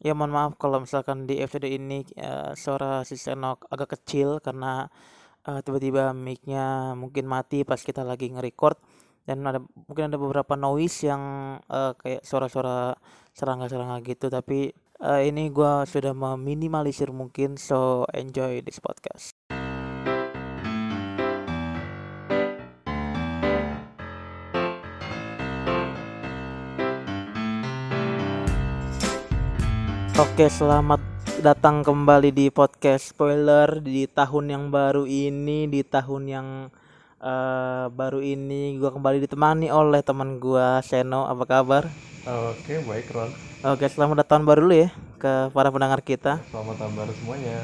Ya mohon maaf kalau misalkan di episode ini uh, suara si Senok agak kecil karena uh, tiba-tiba mic-nya mungkin mati pas kita lagi nge-record dan ada mungkin ada beberapa noise yang uh, kayak suara-suara serangga-serangga gitu tapi uh, ini gua sudah meminimalisir mungkin so enjoy this podcast. Oke, selamat datang kembali di podcast spoiler di tahun yang baru ini, di tahun yang uh, baru ini gua kembali ditemani oleh teman gua Seno. Apa kabar? Oke, baik Ron. Oke, selamat datang baru dulu ya ke para pendengar kita. Selamat tahun baru semuanya.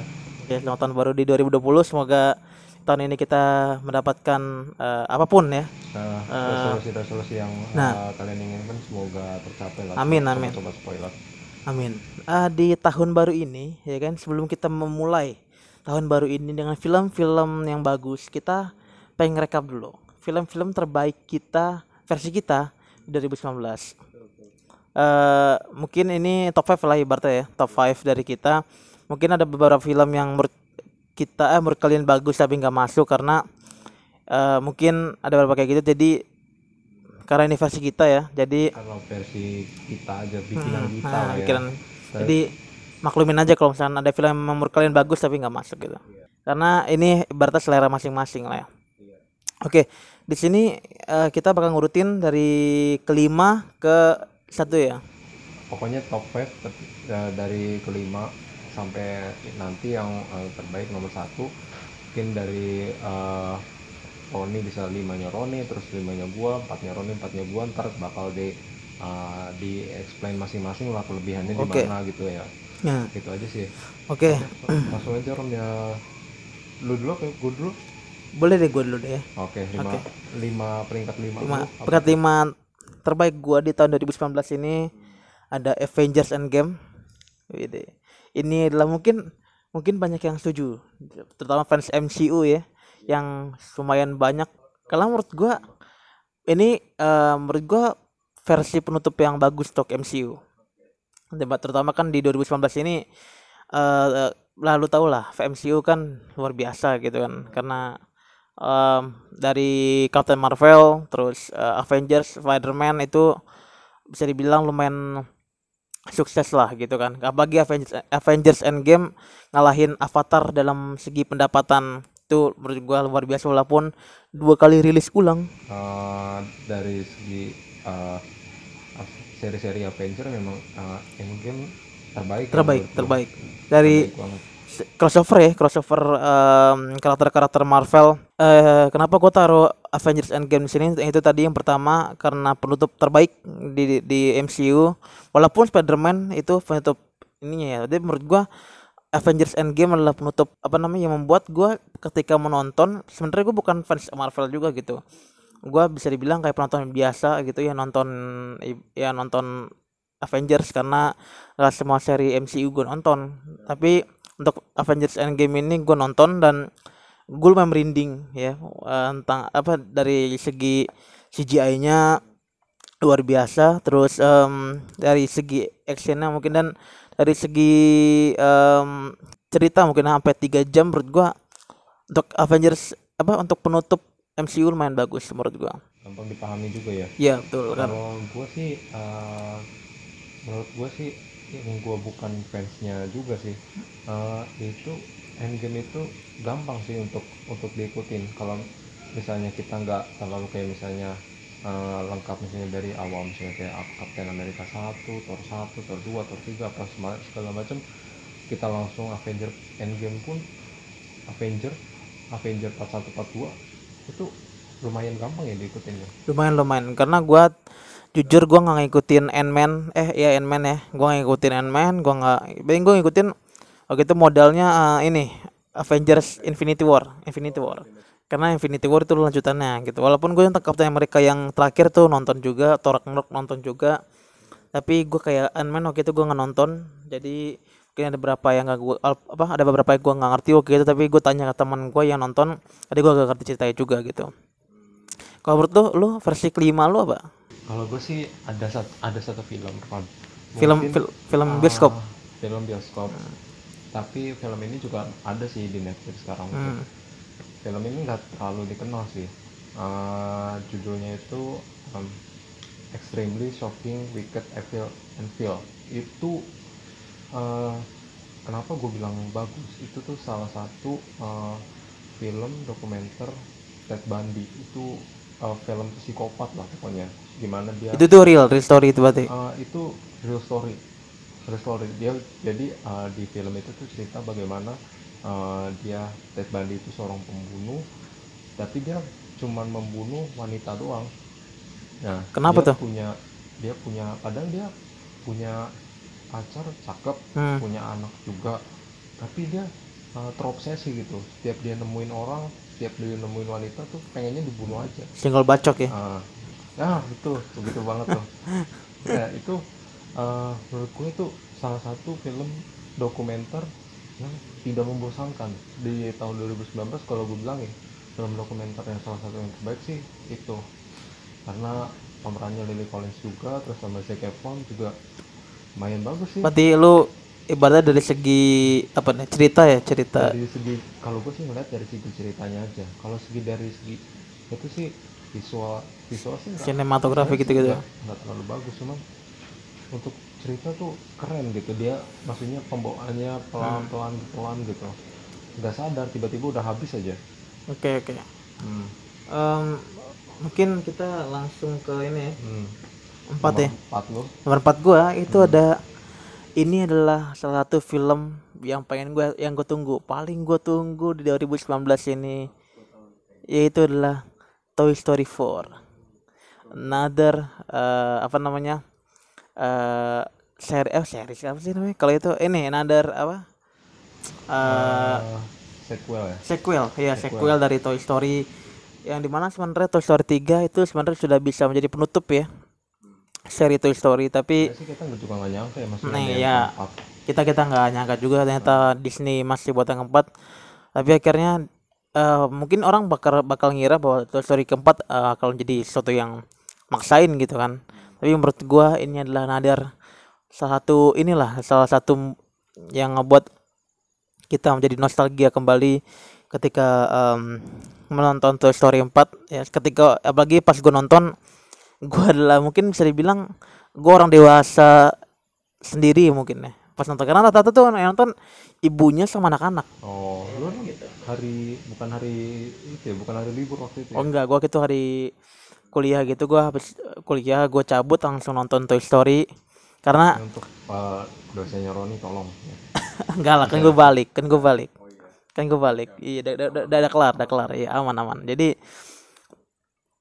Oke, selamat tahun baru di 2020. Semoga tahun ini kita mendapatkan uh, apa pun ya. Nah, resolusi-resolusi yang nah, uh, kalian inginkan semoga tercapai lah. Amin, amin. Sobat spoiler. Amin. Uh, di tahun baru ini, ya kan, sebelum kita memulai tahun baru ini dengan film-film yang bagus, kita pengen rekap dulu. Film-film terbaik kita, versi kita 2019. Uh, eh, mungkin ini top 5 lah ibaratnya ya, top 5 dari kita. Mungkin ada beberapa film yang menurut kita, eh menurut kalian bagus tapi nggak masuk karena uh, mungkin ada beberapa kayak gitu. Jadi karena ini versi kita ya jadi kalau versi kita aja bikinan hmm, kita nah, bikinan, ya jadi maklumin aja kalau misalnya ada film yang menurut kalian bagus tapi nggak masuk gitu. Iya. karena ini berarti selera masing-masing lah ya. Iya. oke di sini uh, kita bakal ngurutin dari kelima ke satu ya. Pokoknya top 5 uh, eh, dari kelima sampai nanti yang uh, terbaik nomor satu. Mungkin dari uh, Roni bisa limanya Roni terus limanya gua empatnya Roni empatnya gua ntar bakal di uh, di explain masing-masing lah kelebihannya okay. di mana gitu ya. Nah. gitu aja sih. Oke. Okay. langsung aja Ron ya. Lu dulu apa gua dulu? Boleh deh gua dulu deh oke okay, lima, okay. lima peringkat lima, lima. Peringkat lima terbaik gua di tahun 2019 ini ada Avengers Endgame. Ini adalah mungkin mungkin banyak yang setuju terutama fans MCU ya yang lumayan banyak. Kalau menurut gua ini uh, menurut gua versi penutup yang bagus untuk MCU debat terutama kan di 2019 ini uh, lalu tau lah MCU kan luar biasa gitu kan. Karena um, dari Captain Marvel terus uh, Avengers Spider-Man itu bisa dibilang lumayan sukses lah gitu kan. Apalagi Avengers Avengers Endgame ngalahin Avatar dalam segi pendapatan itu menurut gua luar biasa walaupun dua kali rilis ulang. Uh, dari segi uh, seri-seri Avenger memang uh, Endgame terbaik terbaik kan, terbaik. Dari crossover ya crossover um, karakter-karakter Marvel. Uh, kenapa gua taruh Avengers Endgame di sini? Itu tadi yang pertama karena penutup terbaik di di MCU walaupun Spider-Man itu penutup ininya ya. Jadi menurut gua Avengers Endgame adalah penutup apa namanya yang membuat gue ketika menonton sebenarnya gue bukan fans Marvel juga gitu. Gue bisa dibilang kayak penonton biasa gitu ya nonton ya nonton Avengers karena gak semua seri MCU gue nonton. Tapi untuk Avengers Endgame ini gue nonton dan gue lumayan merinding ya. Eh, tentang apa dari segi CGI-nya luar biasa terus um, dari segi actionnya mungkin dan dari segi um, cerita mungkin sampai tiga jam menurut gua untuk Avengers apa untuk penutup MCU lumayan bagus menurut gua. Gampang dipahami juga ya. Iya betul kan. kalau gua sih uh, menurut gua sih yang gua bukan fansnya juga sih. Uh, itu Endgame itu gampang sih untuk untuk diikutin. Kalau misalnya kita nggak terlalu kayak misalnya uh, lengkap misalnya dari awal misalnya kayak Captain America 1, Thor 1, Thor 2, Thor 3 apa segala macam kita langsung Avenger Endgame pun Avenger Avenger 41 42 itu lumayan gampang ya diikutin ya? Lumayan lumayan. Karena gua jujur gua nggak ngikutin Ant-Man. Eh ya Ant-Man ya. Gua ngikutin Ant-Man gua nggak paling gua ngikutin waktu itu modalnya uh, ini Avengers Infinity War Infinity War karena Infinity War itu lanjutannya gitu. Walaupun gue yang Captain mereka yang terakhir tuh nonton juga Thor Ragnarok nonton juga. Tapi gue kayak Ant-Man waktu itu gue nggak nonton. Jadi mungkin ada beberapa yang gak gue apa ada beberapa yang gue nggak ngerti waktu itu. Tapi gue tanya ke teman gue yang nonton tadi gue gak ngerti ceritanya juga gitu. Kalau menurut lu lu versi kelima lu apa? Kalau gue sih ada satu ada satu film film film, film uh, bioskop. film bioskop. Tapi film ini juga ada sih di Netflix sekarang. Hmm. Film ini nggak terlalu dikenal sih. Eh, judulnya itu um, extremely shocking wicked evil and Vile. itu eh, kenapa gue bilang bagus? Itu tuh salah satu eh, film dokumenter Ted Bundy. Itu eh, film psikopat lah pokoknya. Gimana dia Itu tuh real, real story itu berarti. Eh, itu real story. Real story. Dia jadi eh, di film itu tuh cerita bagaimana eh, dia Ted Bundy itu seorang pembunuh tapi dia cuman membunuh wanita doang nah Kenapa dia tuh? punya dia punya kadang dia punya pacar cakep Hmm. punya anak juga tapi dia eh, terobsesi gitu setiap dia nemuin orang setiap dia nemuin wanita tuh pengennya dibunuh aja Single bacok ya. Ah, nah itu begitu banget tuh ya itu eh, menurut gue itu salah satu film dokumenter yang tidak membosankan. Di tahun 2019 kalau gue bilang ya film dokumenter yang salah satu yang terbaik sih itu. Karena pemerannya Lily Collins juga terus sama Zac Efron juga lumayan bagus sih. Berarti lu ibaratnya dari segi apa nih cerita ya cerita? Dari segi kalau gue sih ngeliat dari segi ceritanya aja. Kalau segi dari segi itu sih visual visual sih sinematografi gitu gitu. nggak terlalu bagus cuman untuk cerita tuh keren gitu dia maksudnya pembawaannya pelan pelan pelan gitu nggak sadar tiba-tiba udah habis aja Oke oke. hmm. Em, mungkin kita langsung ke ini ya. Hmm. Empat ya. Nomor empat lo Nomor empat gua itu ada ini adalah salah satu film yang pengen gua yang gue tunggu paling gue tunggu di 2019 ini yaitu adalah Toy Story 4 another eh, apa namanya eh seri eh series apa sih namanya? Kalau itu ini another apa? Eh Eh, sequel ya? sequel ya Sequel. sequel dari Toy Story. Yang di mana sebenarnya Toy Story 3 itu sebenarnya sudah bisa menjadi penutup ya seri Toy Story. Tapi Ya sih kita juga nggak nyangka ya maksudnya Nih, ya. keempat. kita kita nggak nyangka juga ternyata Disney masih buat yang keempat. Tapi akhirnya eh, mungkin orang bakal bakal ngira bahwa Toy Story keempat eh, akan jadi sesuatu yang maksain gitu kan. Tapi menurut gua ini adalah nadar salah satu inilah salah satu yang ngebuat kita menjadi nostalgia kembali ketika em, menonton Toy Story 4 ya ketika apalagi pas gue nonton gua adalah mungkin bisa dibilang gua orang dewasa sendiri mungkin ya. Pas nonton karena rata-rata tuh yang nonton ibunya sama anak-anak. Oh lu hari bukan hari itu ya? Bukan hari libur waktu itu ya? oh enggak gua gitu hari kuliah gitu. Gua habis kuliah gua cabut langsung nonton Toy Story karena untuk eh, dosennya Roni tolong. Enggak lah kan gua balik kan gua balik. Kan gua balik. Iya. Udah udah- udah- kelar udah kelar. Iya aman aman. Jadi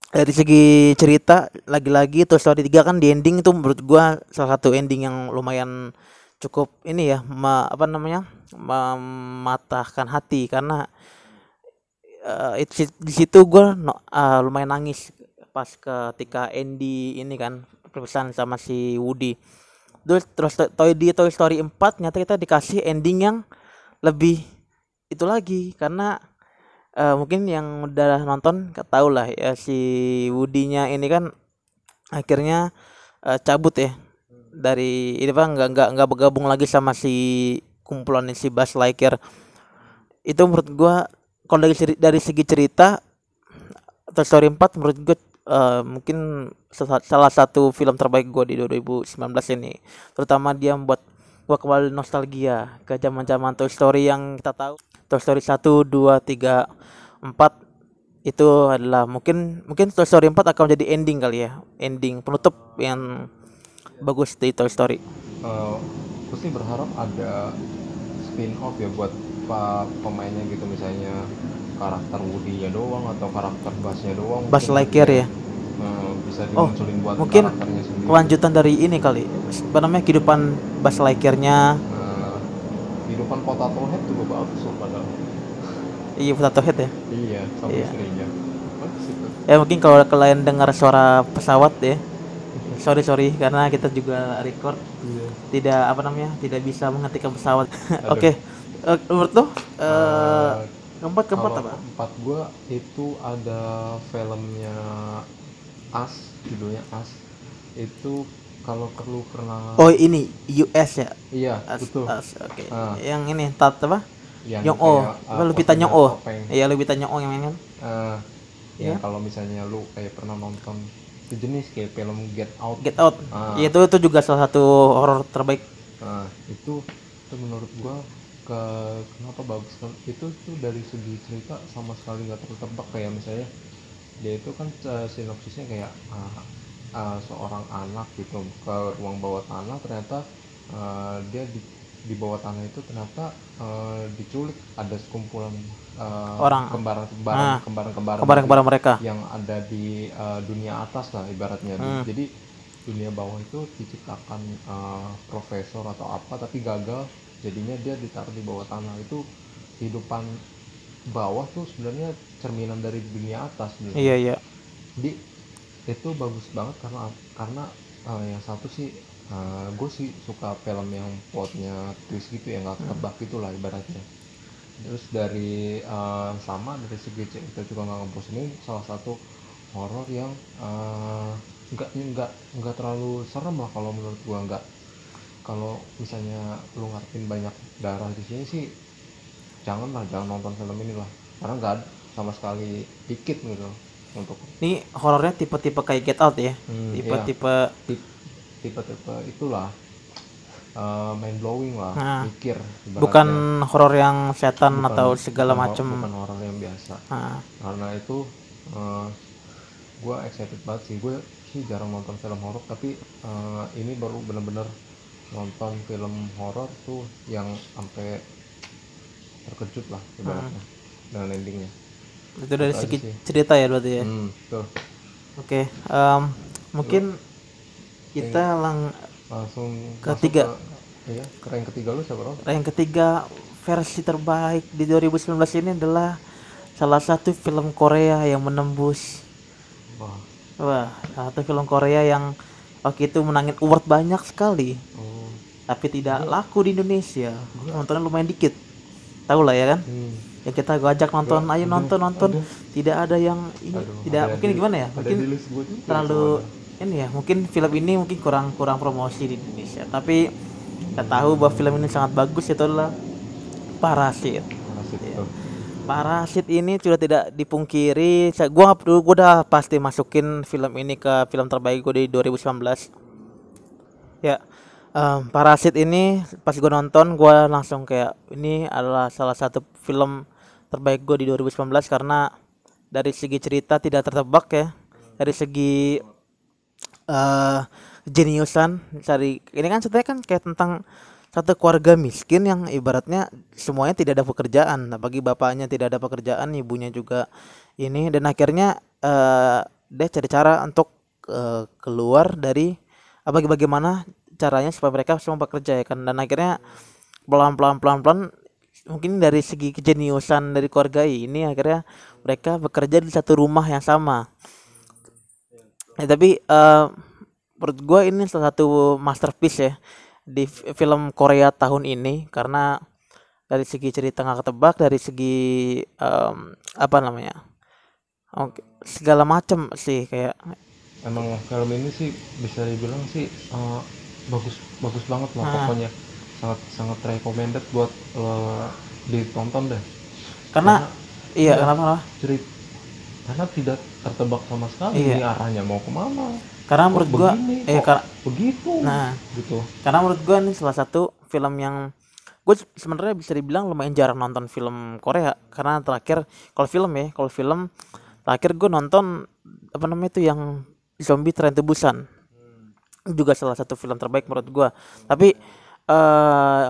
dari segi cerita lagi-lagi Toy Story 3 kan di ending itu menurut gua salah satu ending yang lumayan cukup ini ya ma- apa namanya mematahkan hati. Karena itu di situ gua no- eh, lumayan nangis pas ketika Andy ini kan berpesan sama si Woody terus terus to- Toy di Toy Story 4 nyata kita dikasih ending yang lebih itu lagi. Karena eh, mungkin yang udah nonton tau lah ya si Woody-nya ini kan akhirnya eh, cabut ya. Dari ini apa nggak nggak nggak bergabung lagi sama si kumpulan si Buzz Lightyear. Itu menurut gua kalau dari dari segi cerita Toy Story 4 menurut gue eh, mungkin sa- salah satu film terbaik gue di 2019 ini. Terutama dia membuat gua kembali nostalgia ke zaman-zaman Toy Story yang kita tahu. Toy Story 1 2 3 4 itu adalah mungkin mungkin Toy Story 4 akan menjadi ending kali ya. Ending penutup yang bagus di Toy Story. Terus sih berharap ada spin off ya buat pemainnya gitu misalnya karakter Woody-nya doang atau karakter Buzz-nya doang mungkin Lightyear ya? Eh, bisa Oh, buat mungkin kelanjutan dari ini kali. Apa namanya kehidupan Buzz Lightyear-nya. Eh, kehidupan Potato Head juga bagus loh padahal. Iya Potato Head ya? Iya sama Iya. istrinya. Ya mungkin kalau kalian dengar suara pesawat ya. Sorry sorry karena kita juga record. Iya. Tidak apa namanya tidak bisa menghentikan pesawat. Oke. Eh, menurut lo Eh, keempat keempat Kalau apa Empat gua itu ada filmnya As, judulnya As. Itu kalau perlu pernah Oh ini US ya. iya As- betul as- Oke. Ah. Yang ini tat apa? yang Nyong O. kayak, Apa uh, posenya Nyong O. Iya Lupita Nyong O yang main kan. Eh, Iya. ya kalau misalnya lu kayak pernah nonton sejenis kayak film Get Out Get Out. Ah. Iya, itu itu juga salah satu horor terbaik. Nah, itu itu menurut gua ke kenapa bagus kan itu tuh dari segi cerita sama sekali nggak tertebak kayak misalnya dia itu kan eh, sinopsisnya kayak ah, ah, seorang anak gitu ke ruang bawah tanah ternyata eh, dia di di bawah tanah itu ternyata eh, diculik ada sekumpulan eh, Orang. kembaran Ah. kembaran kembaran kembaran Kembaran-kembaran mereka. yang ada di uh, dunia atas lah ibaratnya Hmm. jadi dunia bawah itu diciptakan uh, profesor atau apa tapi gagal jadinya dia ditaruh di bawah tanah itu kehidupan bawah tuh sebenarnya cerminan dari dunia atas gitu. Iya, iya. Jadi itu bagus banget karena karena uh, yang satu sih gue sih suka film yang plotnya twist gitu ya nggak ketebak gitu lah ibaratnya terus dari uh, sama dari segi cerita juga nggak ngebosenin salah satu horor yang uh, nggak nggak nggak terlalu serem lah kalau menurut gua nggak kalau misalnya lu ngarepin banyak darah di sini sih janganlah jangan nonton film ini lah karena nggak ada sama sekali dikit gitu untuk Ini horornya tipe-tipe kayak Get Out ya. Hmm, iya. Tipe-tipe tip- tipe-tipe itulah mind blowing lah Nah, mikir ibaratnya. bukan horor yang setan Bukan- atau segala macam. bukan horor yang biasa Nah, karena itu gue excited banget sih gue sih jarang nonton film horor tapi eh, ini baru bener-bener nonton film horor tuh yang sampai terkejut lah ibaratnya dengan endingnya itu dari segi sih. cerita ya berarti ya. hmm, Oke, em, mungkin kita lang langsung Ketiga. ke, iya ke yang ketiga lu siapa Ron? yang ketiga versi terbaik di 2019 ini adalah salah satu film Korea yang menembus wah wah salah satu film Korea yang waktu itu menangin award banyak sekali oh tapi tidak laku di Indonesia. Nontonnya lumayan dikit. Tahu lah ya kan? Hmm. ya kita gua ajak nonton ayo nonton nonton. tidak ada yang ini Aduh, tidak ada mungkin di- gimana ya? mungkin terlalu ini ya mungkin film ini mungkin kurang kurang promosi di Indonesia. Tapi kita tahu bahwa film ini sangat bagus itu adalah Parasit. Parasit. Parasit ini sudah tidak dipungkiri. Saya gua perlu gua udah pasti masukin film ini ke film terbaik gua di 2019 ya em, Parasit ini pas gua nonton gua langsung kayak ini adalah salah satu film terbaik gua di 2019 karena dari segi cerita tidak tertebak ya. Dari segi eh jeniusan dari ini kan ceritanya kan kayak tentang satu keluarga miskin yang ibaratnya semuanya tidak ada pekerjaan. Bagi bapaknya tidak ada pekerjaan ibunya juga ini. Dan akhirnya eh dia cari cara untuk eh, keluar dari apa bagaimana caranya supaya mereka semua bekerja ya kan. Dan akhirnya pelan pelan pelan pelan mungkin dari segi kejeniusan dari keluarga ini akhirnya mereka bekerja di satu rumah yang sama. Ya, tapi eh menurut gue ini salah satu masterpiece ya di fi- film Korea tahun ini. Karena dari segi cerita nggak ketebak, dari segi em, apa namanya, oke segala macam sih kayak. Emang film ini sih bisa dibilang sih eh, bagus bagus banget lah Ah. pokoknya. Sangat sangat recommended buat lo ditonton deh. Karena iya kenapa kenapa? cerita karena tidak tertebak sama sekali. Iya. ini arahnya mau ke mana Karena menurut gua begini, eh kok kar- begitu? Nah gitu. karena menurut gua ini salah satu film yang gue sebenarnya bisa dibilang lumayan jarang nonton film Korea. Karena terakhir kalau film ya kalau film terakhir gue nonton apa namanya itu yang zombie Train to Busan juga salah satu film terbaik menurut gua. Tapi eh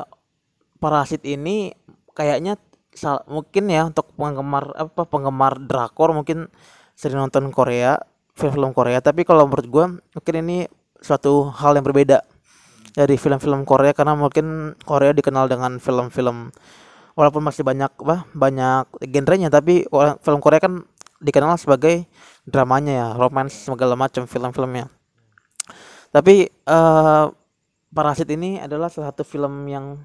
Parasit ini kayaknya mungkin ya untuk penggemar apa penggemar drakor mungkin sering nonton Korea film-film Korea. Tapi kalau menurut gua mungkin ini suatu hal yang berbeda dari film-film Korea karena mungkin Korea dikenal dengan film-film walaupun masih banyak apa banyak genrenya tapi film Korea kan dikenal sebagai dramanya ya romance segala macam film-filmnya tapi eh Parasit ini adalah salah satu film yang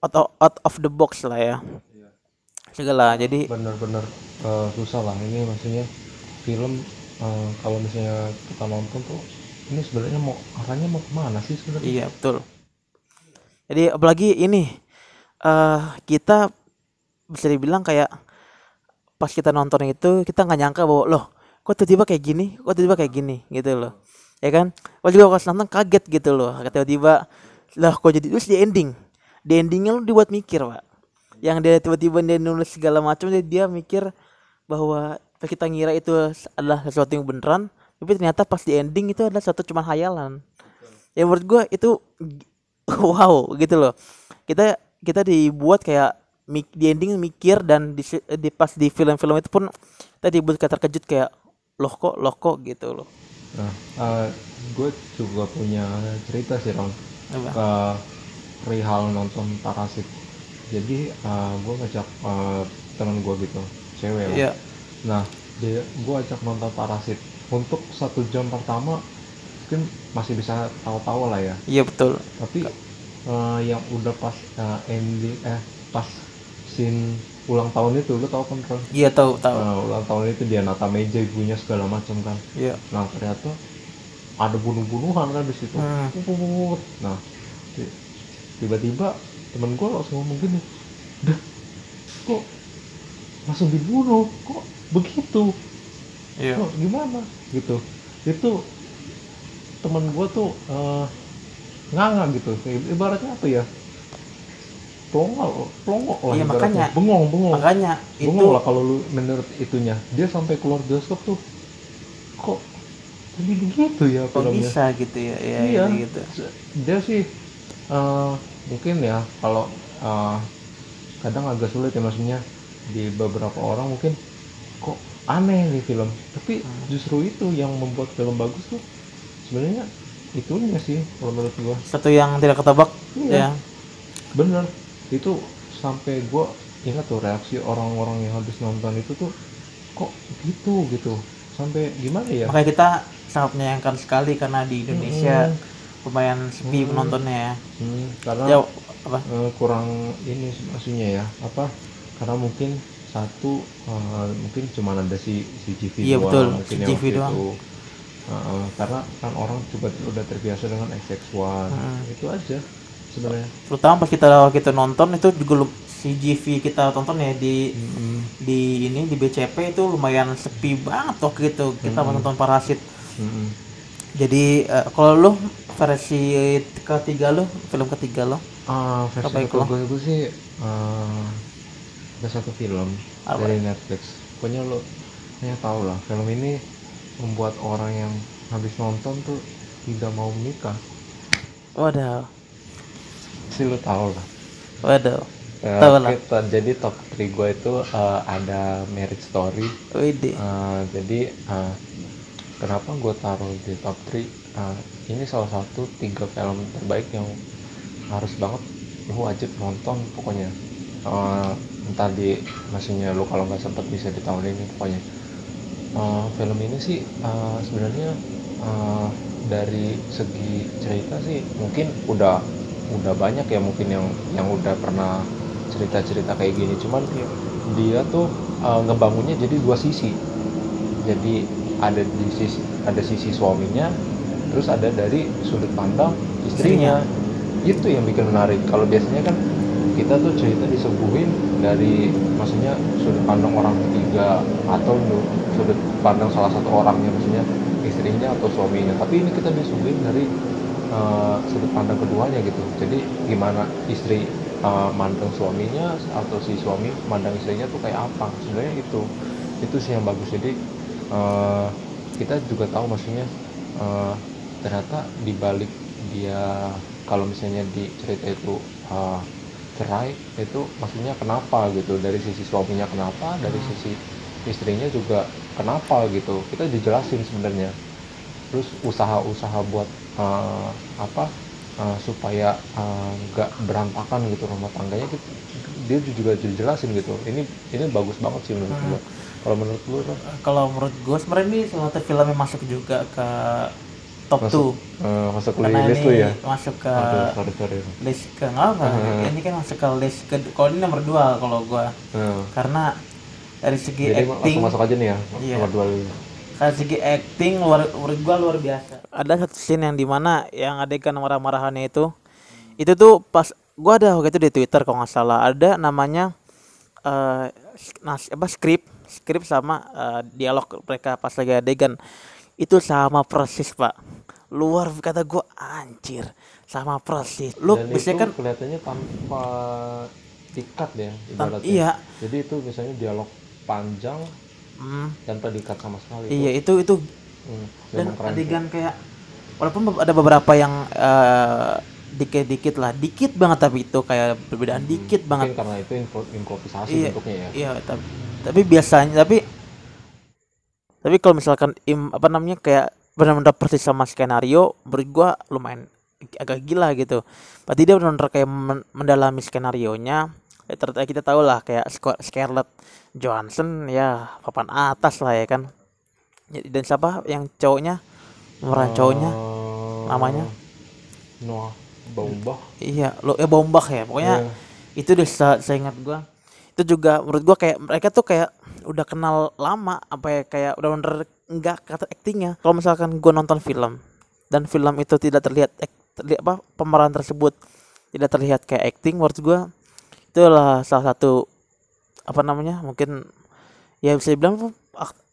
out of, out of the box lah ya. Segala jadi bener-bener eh, susah lah ini maksudnya film eh, kalau misalnya kita nonton tuh ini sebenarnya mau arahnya mau ke mana sih sebenarnya? Iya betul. Jadi apalagi ini eh kita bisa dibilang kayak pas kita nonton itu kita nggak nyangka bahwa loh kok tiba-tiba kayak gini, kok tiba-tiba kayak gini? Gitu loh. Ya kan? Pas juga pas nonton kaget gitu loh. Tiba-tiba lah kok jadi terus di ending. Di endingnya lu dibuat mikir, Pak. Yang dia tiba-tiba dia nulis segala macam dia, dia mikir bahwa kita ngira itu adalah sesuatu yang beneran, tapi ternyata pas di ending itu adalah satu cuma hayalan ya menurut gua itu wow gitu loh kita kita dibuat kayak di ending mikir dan di, di pas di film-film itu pun kita dibuat kayak terkejut kayak loh kok loh kok gitu loh nah gue juga punya cerita sih Ron Apa? ke perihal nonton Parasit jadi gue ngajak eh, teman gue gitu cewek lah. Iya. nah dia gue ajak nonton Parasit untuk satu jam pertama mungkin masih bisa tahu-tahu lah ya iya betul tapi eh, yang udah pas eh, ending eh pas scene ulang tahun itu lu tahu kan Ron? iya tahu tahu Eh, ulang tahun itu dia nata meja ibunya segala macam kan iya. Nah ternyata ada bunuh-bunuhan kan di situ. Hmm. Nah ti- tiba-tiba temen gue langsung ngomong gini dah kok langsung dibunuh? Kok begitu? Iya. Kok gimana? Gitu. Itu temen gue tuh eh, nganga gitu. Ibaratnya apa ya plongol plongok lah Iya, makanya. bengong bengong. Makanya itu bengong lah kalau lu menurut itunya. Dia sampai keluar bioskop tuh kok jadi begitu ya kok filmnya? bisa gitu ya? Iya, iya. iya, gitu. Dia sih eh, mungkin ya kalau eh, kadang agak sulit ya maksudnya di beberapa orang mungkin kok aneh nih film. Tapi Hmm. justru itu yang membuat film bagus tuh sebenarnya itunya sih kalau menurut gua. Satu yang tidak ketebak Iya. ya. Bener itu sampai gua ingat tuh reaksi orang-orang yang habis nonton itu tuh kok gitu? Gitu. Sampai gimana ya? Makanya kita sangat menyayangkan sekali karena di Indonesia Mm-mm. lumayan sepi Hmm. penontonnya ya. Hmm, karena ya apa? eh, kurang ini maksudnya ya. Apa? Karena mungkin satu eh, mungkin cuma ada si si GV Iya, doang betul, mungkin si yang GV waktu doang. itu. Heeh, karena kan orang juga udah terbiasa dengan XX1 Hmm. itu aja sebenarnya terutama pas kita awal kita nonton itu juga lu- si GV kita tonton ya di Mm-mm. di ini di BCP itu lumayan sepi banget waktu itu kita Hmm. menonton Parasit Mm-mm. jadi eh, kalau lu versi ketiga lu film ketiga lu Ah, versi Apa kedua gue sih eh, ada satu film Apa? dari Netflix pokoknya lo ya tau lah film ini membuat orang yang habis nonton tuh tidak mau menikah waduh sih lo tau lah. Waduh Tahu lah. kita jadi top 3 gue itu eh, ada Marriage Story. Eh, jadi eh, kenapa gue taruh di top 3 Eh, ini salah satu tiga film terbaik yang harus banget lu wajib nonton pokoknya. Eh, entah di maksudnya lu kalau nggak sempat bisa di tahun ini pokoknya. Eh, film ini sih eh, sebenarnya eh, dari segi cerita sih mungkin udah udah banyak ya mungkin yang yang udah pernah cerita-cerita kayak gini. Cuman dia tuh eh, ngebangunnya jadi dua sisi. Jadi ada di sisi ada sisi suaminya terus ada dari sudut pandang istrinya. Itu yang bikin menarik. Kalau biasanya kan kita tuh cerita disuguhin dari maksudnya sudut pandang orang ketiga atau sudut pandang salah satu orangnya maksudnya istrinya atau suaminya. Tapi ini kita disuguhin dari eh, sudut pandang keduanya gitu jadi gimana istri eh, mandang suaminya atau si suami mandang istrinya tuh kayak apa? Sebenarnya itu itu sih yang bagus. Jadi eh, kita juga tahu maksudnya eh, ternyata di balik dia kalau misalnya di cerita itu eh, cerai itu maksudnya kenapa gitu? Dari sisi suaminya kenapa dari sisi istrinya juga kenapa gitu? Kita dijelasin sebenarnya. Terus usaha-usaha buat eh, apa eh, supaya eh, nggak berantakan gitu rumah tangganya gitu, dia juga dijelasin gitu ini ini bagus banget sih menurut Hmm. gua kalau menurut lu Ron? kalau menurut gue sebenarnya ini salah satu film yang masuk juga ke top Masuk. 2 Eh, masuk ke list lu ya masuk ke Aduh, sorry sorry list ke apa Hmm. ini kan masuk ke list ke kalau ini nomor dua kalau gua Eh, karena dari segi jadi acting masuk aja nih ya Iya. nomor dua dari segi acting luar menurut gua luar biasa. Ada satu scene yang di mana yang adegan marah-marahannya itu itu tuh pas gua ada waktu itu di twitter kalau nggak salah ada namanya eh nas apa skrip skrip sama eh, dialog mereka pas lagi adegan. Itu sama persis pak. Luar kata gua anjir sama persis. Lu Dan biasanya itu kan kelihatannya tanpa dikat ya ibaratnya. iya. Jadi itu misalnya dialog panjang hmm, tanpa dikat sama sekali. iya itu itu Hmm, dan keren sih. adegan kayak walaupun ada beberapa yang eh, dikit-dikit lah dikit banget tapi itu kayak perbedaan dikit Mungkin banget karena itu impro- improvisasi Iya. bentuknya ya. iya tapi, tapi biasanya tapi tapi kalau misalkan im apa namanya kayak benar-benar persis sama skenario menurut gua lumayan agak gila gitu berarti dia benar-benar kayak men- mendalami skenario nya ya, kita tahu lah kayak Scar- Scarlett Johansson ya papan atas lah ya kan Ya, dan siapa yang cowoknya pemeran cowoknya Eh, namanya? Noah Baumbach. iya lo ya bombak ya pokoknya Iya. itu deh se- seingat gua itu juga menurut gua kayak mereka tuh kayak udah kenal lama apa ya kayak udah bener enggak kata aktingnya kalau misalkan gua nonton film dan film itu tidak terlihat terlihat apa pemeran tersebut tidak terlihat kayak acting menurut gua itu adalah salah satu apa namanya mungkin ya bisa dibilang ak-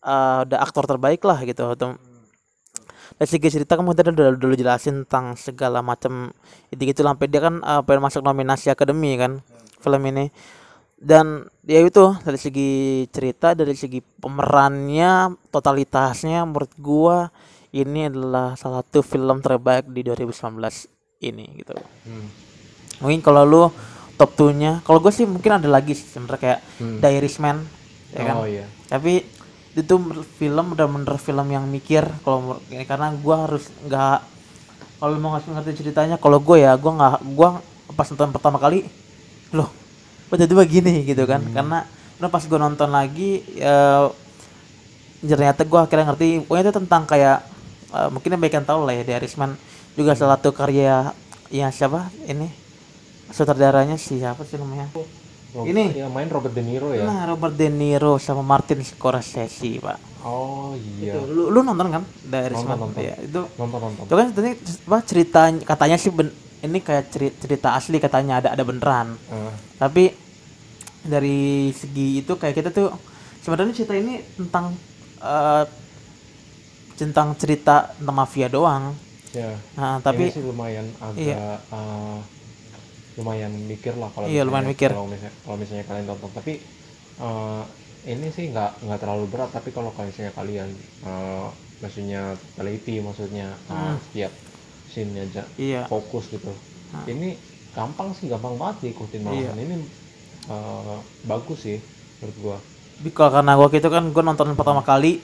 udah aktor terbaik lah gitu. Atau dari segi cerita kamu tadi udah dulu jelasin tentang segala macam itu gitu sampai dia kan uh, pengen masuk nominasi akademi kan film ini. Dan ya itu dari segi cerita dari segi pemerannya totalitasnya menurut gua ini adalah salah satu film terbaik di 2019 ini gitu. Hmm. mungkin kalau lu top 2 nya kalau gue sih mungkin ada lagi sih sebenarnya kayak Hmm. The Irishman ya kan? Oh iya. tapi itu film udah bener film yang mikir kalau ini karena gua harus nggak kalau mau ngasih ngerti ceritanya kalau gue ya gua nggak gua pas nonton pertama kali loh kok jadi begini gitu kan? Karena karena pas gua nonton lagi ya ternyata gua akhirnya ngerti pokoknya itu tentang kayak eh, mungkin yang baik tahu lah ya The Irishman juga salah satu karya yang siapa? Ini sutradaranya siapa sih namanya Rob- Ini. yang main Robert De Niro ya. Nah, Robert De Niro sama Martin Scorsese, Pak. Oh iya. Itu, lu, lu nonton kan? Irishman? Nonton, nonton. Iya, itu Nonton nonton. itu kan sebenarnya apa cerita katanya sih ben- ini kayak cerita, cerita asli katanya ada ada beneran. Eh, Tapi dari segi itu kayak kita tuh sebenarnya cerita ini tentang eh, tentang cerita tentang mafia doang. ya. Nah, Ini tapi sih lumayan agak Iya. eh, lumayan mikir lah kalau Iya, lumayan mikir. kalau misalnya kalau misalnya kalian tonton tapi eh, ini sih nggak nggak terlalu berat tapi kalau misalnya kalian eh, maksudnya teliti maksudnya eh, Hmm. setiap scene aja iya. fokus gitu ini gampang sih gampang banget diikutin Iya. malahan ini eh, bagus sih menurut gua Tapi kalau karena gua gitu kan gua nonton pertama kali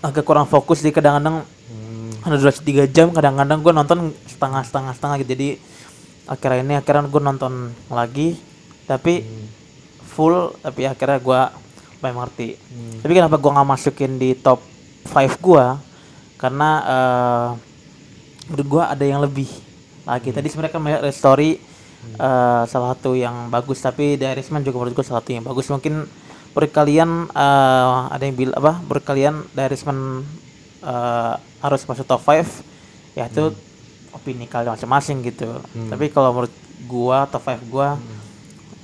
agak kurang fokus di kadang-kadang hmm, ada durasi tiga jam kadang-kadang gue nonton setengah setengah setengah gitu jadi akhirnya ini akhirnya gue nonton lagi tapi hmm, full tapi akhirnya gue mulai mengerti hmm. tapi kenapa gue nggak masukin di top 5 gue karena eh menurut gue ada yang lebih. Lagi tadi sebenarnya kan melihat story eh, salah satu yang bagus tapi The Irishman juga menurut gue salah satu yang bagus. Mungkin menurut kalian eh, ada yang bilang apa menurut kalian The Irishman eh, harus masuk top 5 ya itu opini kalian masing-masing gitu. Tapi kalau menurut gua top 5 gua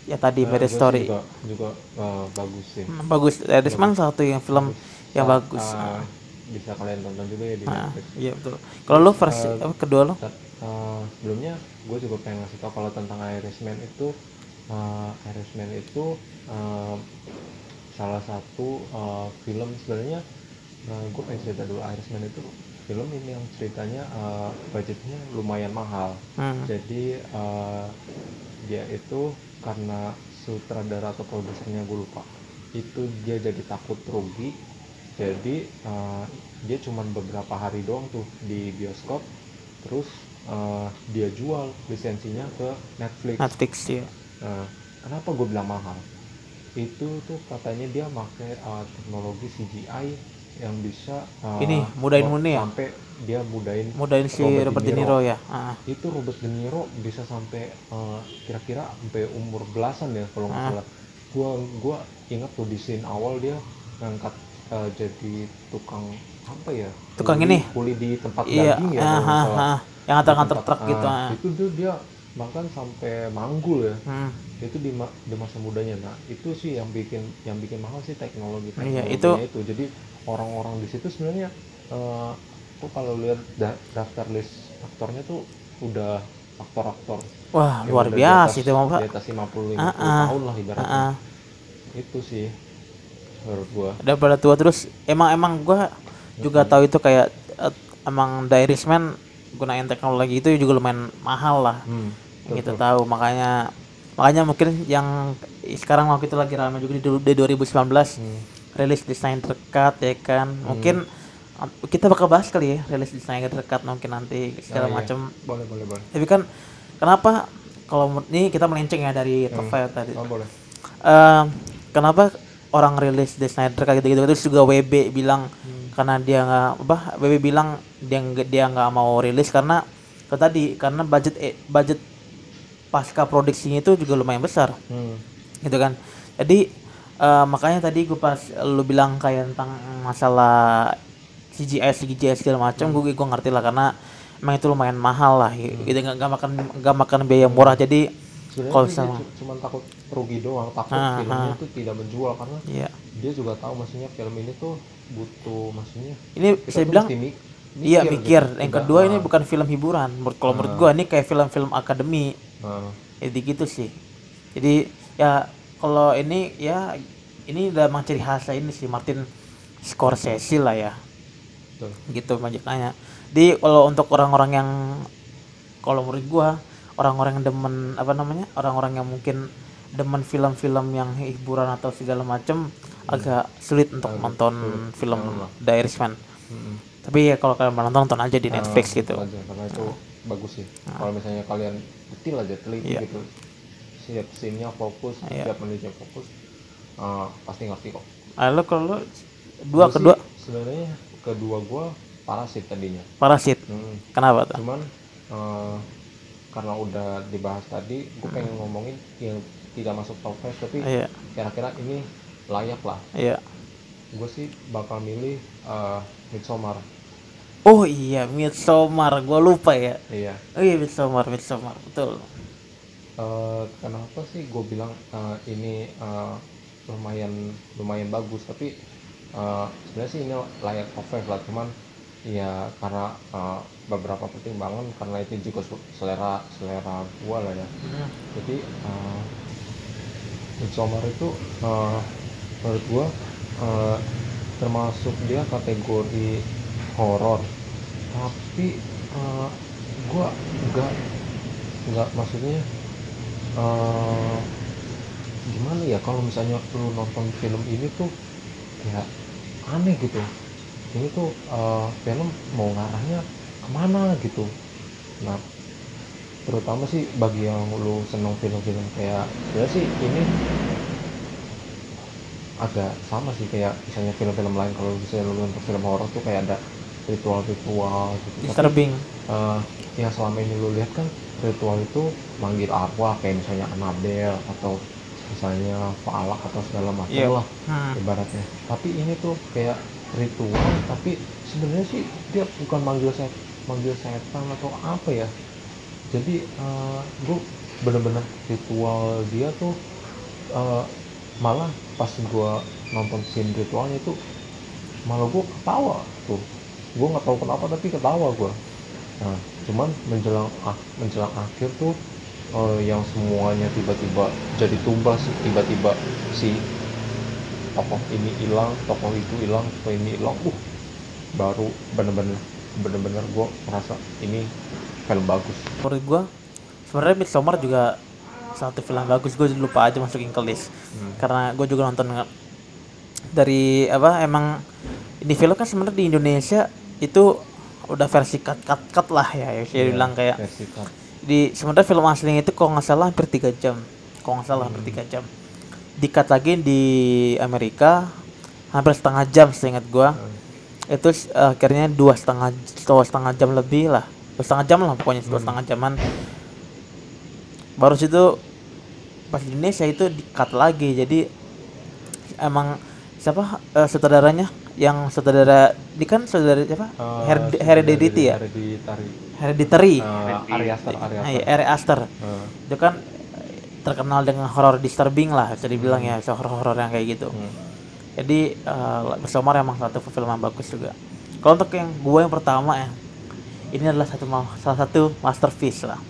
ya tadi Eh, Marriage gua Story. juga, juga eh, bagus sih. Hmm, bagus. The Irishman salah satu yang film yang Sa- bagus. eh, bisa kalian tonton juga ya di Nah, Netflix. iya betul. Kalau lu versi apa kedua lu Tet- eh, sebelumnya gue juga pengen ngasih tau kalau tentang Irishman itu eh, Irishman itu eh, salah satu eh, film sebenarnya gue pengen cerita dulu Irishman itu film ini yang ceritanya eh, budgetnya lumayan mahal. Hmm. jadi eh, dia itu karena sutradara atau produsernya gue lupa. Itu dia jadi takut rugi. Jadi eh, dia cuman beberapa hari doang tuh di bioskop. Terus eh, dia jual lisensinya ke Netflix. Netflix ya Nah, kenapa gue bilang mahal? Itu tuh katanya dia pakai eh, teknologi CGI yang bisa eh, Ini, mudahin mau- Muni ya? sampai dia mudahin mudahin si Robert, De Niro ya ah. itu Robert De Niro bisa sampai eh, kira-kira sampai umur belasan ya kalau nggak Ah. salah gua gua ingat tuh di scene awal dia ngangkat eh, jadi tukang apa ya Tukang Kuli- ini? kuli di tempat iya daging ya ah, salah. ah. yang antar-antar truk ah, gitu ah. itu tuh dia bahkan sampai manggul ya Hmm. itu di, ma- di masa mudanya nah itu sih yang bikin yang bikin mahal sih teknologi Iya, teknologinya itu. jadi orang-orang di situ sebenarnya eh tuh kalau lihat da- daftar list aktornya tuh udah aktor-aktor. Wah yang luar biasa itu mah pak. di atas 50 50 Ah, ah. tahun lah ibaratnya. Ah, ah. itu sih menurut gua. Udah pada tua terus emang emang gua juga tahu itu kayak eh, emang The Irishman gunain teknologi itu juga lumayan mahal lah. Hmm, gitu tahu makanya makanya mungkin yang sekarang waktu itu lagi ramai juga di, di 2019 Hmm. Rilis desain terdekat ya kan? Mungkin um, kita bakal bahas kali ya rilis desain terdekat mungkin nanti segala Oh, iya. macam boleh boleh boleh. Tapi kan kenapa? Kalau ini kita melenceng ya dari top 5 tadi. Oh, boleh. Eh, kenapa orang rilis The Snyder Cut gitu-gitu? Terus juga WB bilang karena dia nggak apa WB bilang dia nggak dia nggak mau rilis karena itu tadi karena budget eh, budget pasca produksinya itu juga lumayan besar. Hmm. gitu kan? Jadi eh, makanya tadi gue pas lu bilang kayak tentang masalah CGI CGI segala macam gue gue ngerti lah karena emang itu lumayan mahal lah gitu nggak nggak makan nggak makan biaya murah jadi kalau sama cu- cuma takut rugi doang takut Ah, filmnya ah. tuh tidak menjual karena iya dia juga tahu maksudnya film ini tuh butuh maksudnya ini saya bilang mesti mi- Iya gitu. mikir. Yang Tidak, kedua ini ah, bukan film hiburan. Menurut kalau menurut gua ini kayak film-film akademi. ah, Jadi gitu sih. Jadi ya kalau ini ya ini udah emang ciri khasnya ini sih Martin Scorsese lah ya. betul. Gitu makanya. Jadi kalau untuk orang-orang yang kalau menurut gua orang-orang yang demen apa namanya? Orang-orang yang mungkin demen film-film yang hiburan atau segala macem agak sulit untuk Agak nonton sulit. film Sama. The Irishman. Mm-mm. Tapi ya kalau kalian mau nonton nonton aja di Netflix Ah, gitu. aja, karena itu bagus sih kalau misalnya kalian detil aja teliti Iya. gitu siap scene-nya fokus Iya. siap menunjuk fokus ah, pasti ngerti kok Ah, lo kalau dua Gua kedua sebenarnya kedua gua parasit tadinya parasit. Hmm. Kenapa tuh? cuman eh, karena udah dibahas tadi gue pengen ngomongin yang tidak masuk top 5 tapi Iya, kira-kira ini layak lah iya. gue sih bakal milih eh, Midsommar Oh iya, Midsommar. Gua lupa ya. iya Oh iya, Midsommar, Midsommar. Betul. Eh, kenapa sih gue bilang eh, ini eh, lumayan lumayan bagus? Tapi eh, sebenarnya sih ini layak 5 lah. Cuman ya karena eh, beberapa pertimbangan karena itu juga selera selera gua lah ya. Hmm. jadi uh, Midsommar itu uh, menurut gua uh, termasuk dia kategori horor tapi uh, gua nggak nggak maksudnya uh, gimana ya kalau misalnya lu nonton film ini tuh ya aneh gitu. Ini tuh uh, film mau ngarahnya ke mana gitu. Nah terutama sih bagi yang lu seneng film-film kayak ya sih ini agak sama sih kayak misalnya film-film lain. Kalau misalnya lu nonton film horor tuh kayak ada ritual-ritual gitu. Tapi Disturbing. eh, yang selama ini lu lihat kan ritual itu manggil arwah kayak misalnya Annabelle atau misalnya Falak atau segala macam Iya. lah Hmm. ibaratnya tapi ini tuh kayak ritual tapi sebenarnya sih dia bukan manggil set manggil setan atau apa ya jadi gue bener-bener ritual dia tuh eh, malah pas gue nonton scene ritualnya itu malah gue ketawa tuh gue nggak tahu kenapa tapi ketawa gue nah cuman menjelang ah, menjelang akhir tuh eh, yang semuanya tiba-tiba jadi tumbas tiba-tiba si tokoh ini hilang tokoh itu hilang tokoh ini hilang uh baru bener-bener bener-bener gue merasa ini film bagus Menurut gua sebenarnya Midsommar juga satu film bagus. Gue lupa aja masukin ke list. Karena gue juga nonton dari apa emang ini film kan sebenarnya di Indonesia itu udah versi cut cut cut lah ya. Ya saya bilang kayak versi cut. di sebenarnya film aslinya itu kalau nggak salah hampir tiga jam. Kalau nggak salah hampir tiga jam. Dikat lagi di Amerika hampir setengah jam seingat gua. Itu s- akhirnya dua setengah dua setengah jam lebih lah. Dua setengah jam lah pokoknya dua setengah jaman. Baru situ pas di Indonesia itu dikat lagi. Jadi emang siapa eh, sutradaranya yang sutradara di kan saudara siapa? Hered- si- Heredity ya? Hereditary. Hereditary. Eh, Ari Aster, Ari Aster. iya, Ari Aster. Eh, itu kan terkenal dengan horror disturbing lah bisa dibilang ya so horror yang kayak gitu. Hmm. jadi eh, Midsommar emang satu film yang bagus juga. Kalau untuk yang gua yang pertama ya ini adalah satu salah satu masterpiece lah.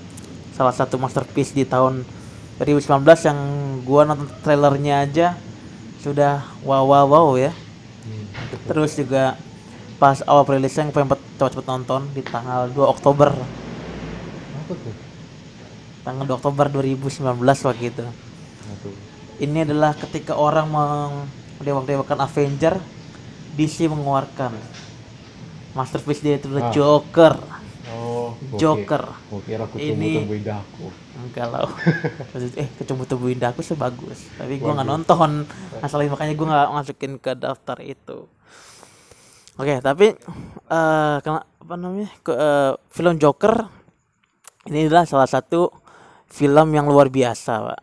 Salah satu masterpiece di tahun 2019 yang gua nonton trailernya aja sudah wow wow wow ya. Hmm. Terus juga pas awal rilisnya yang pengen cepet-cepet nonton di tanggal 2 Oktober Apa tuh? tanggal 2 Oktober 2019 waktu itu ini adalah ketika orang mendewa-dewakan Avenger DC mengeluarkan masterpiece dia itu adalah Ah. Joker Oh, Joker. aku Ini- daku. enggak lah eh kecumbu tubuh indah aku sih bagus. Tapi gua nggak nonton. Masalahnya makanya gua nggak masukin ke daftar itu. Oke tapi eh kena- apa namanya? Ke eh, film Joker ini adalah salah satu film yang luar biasa pak.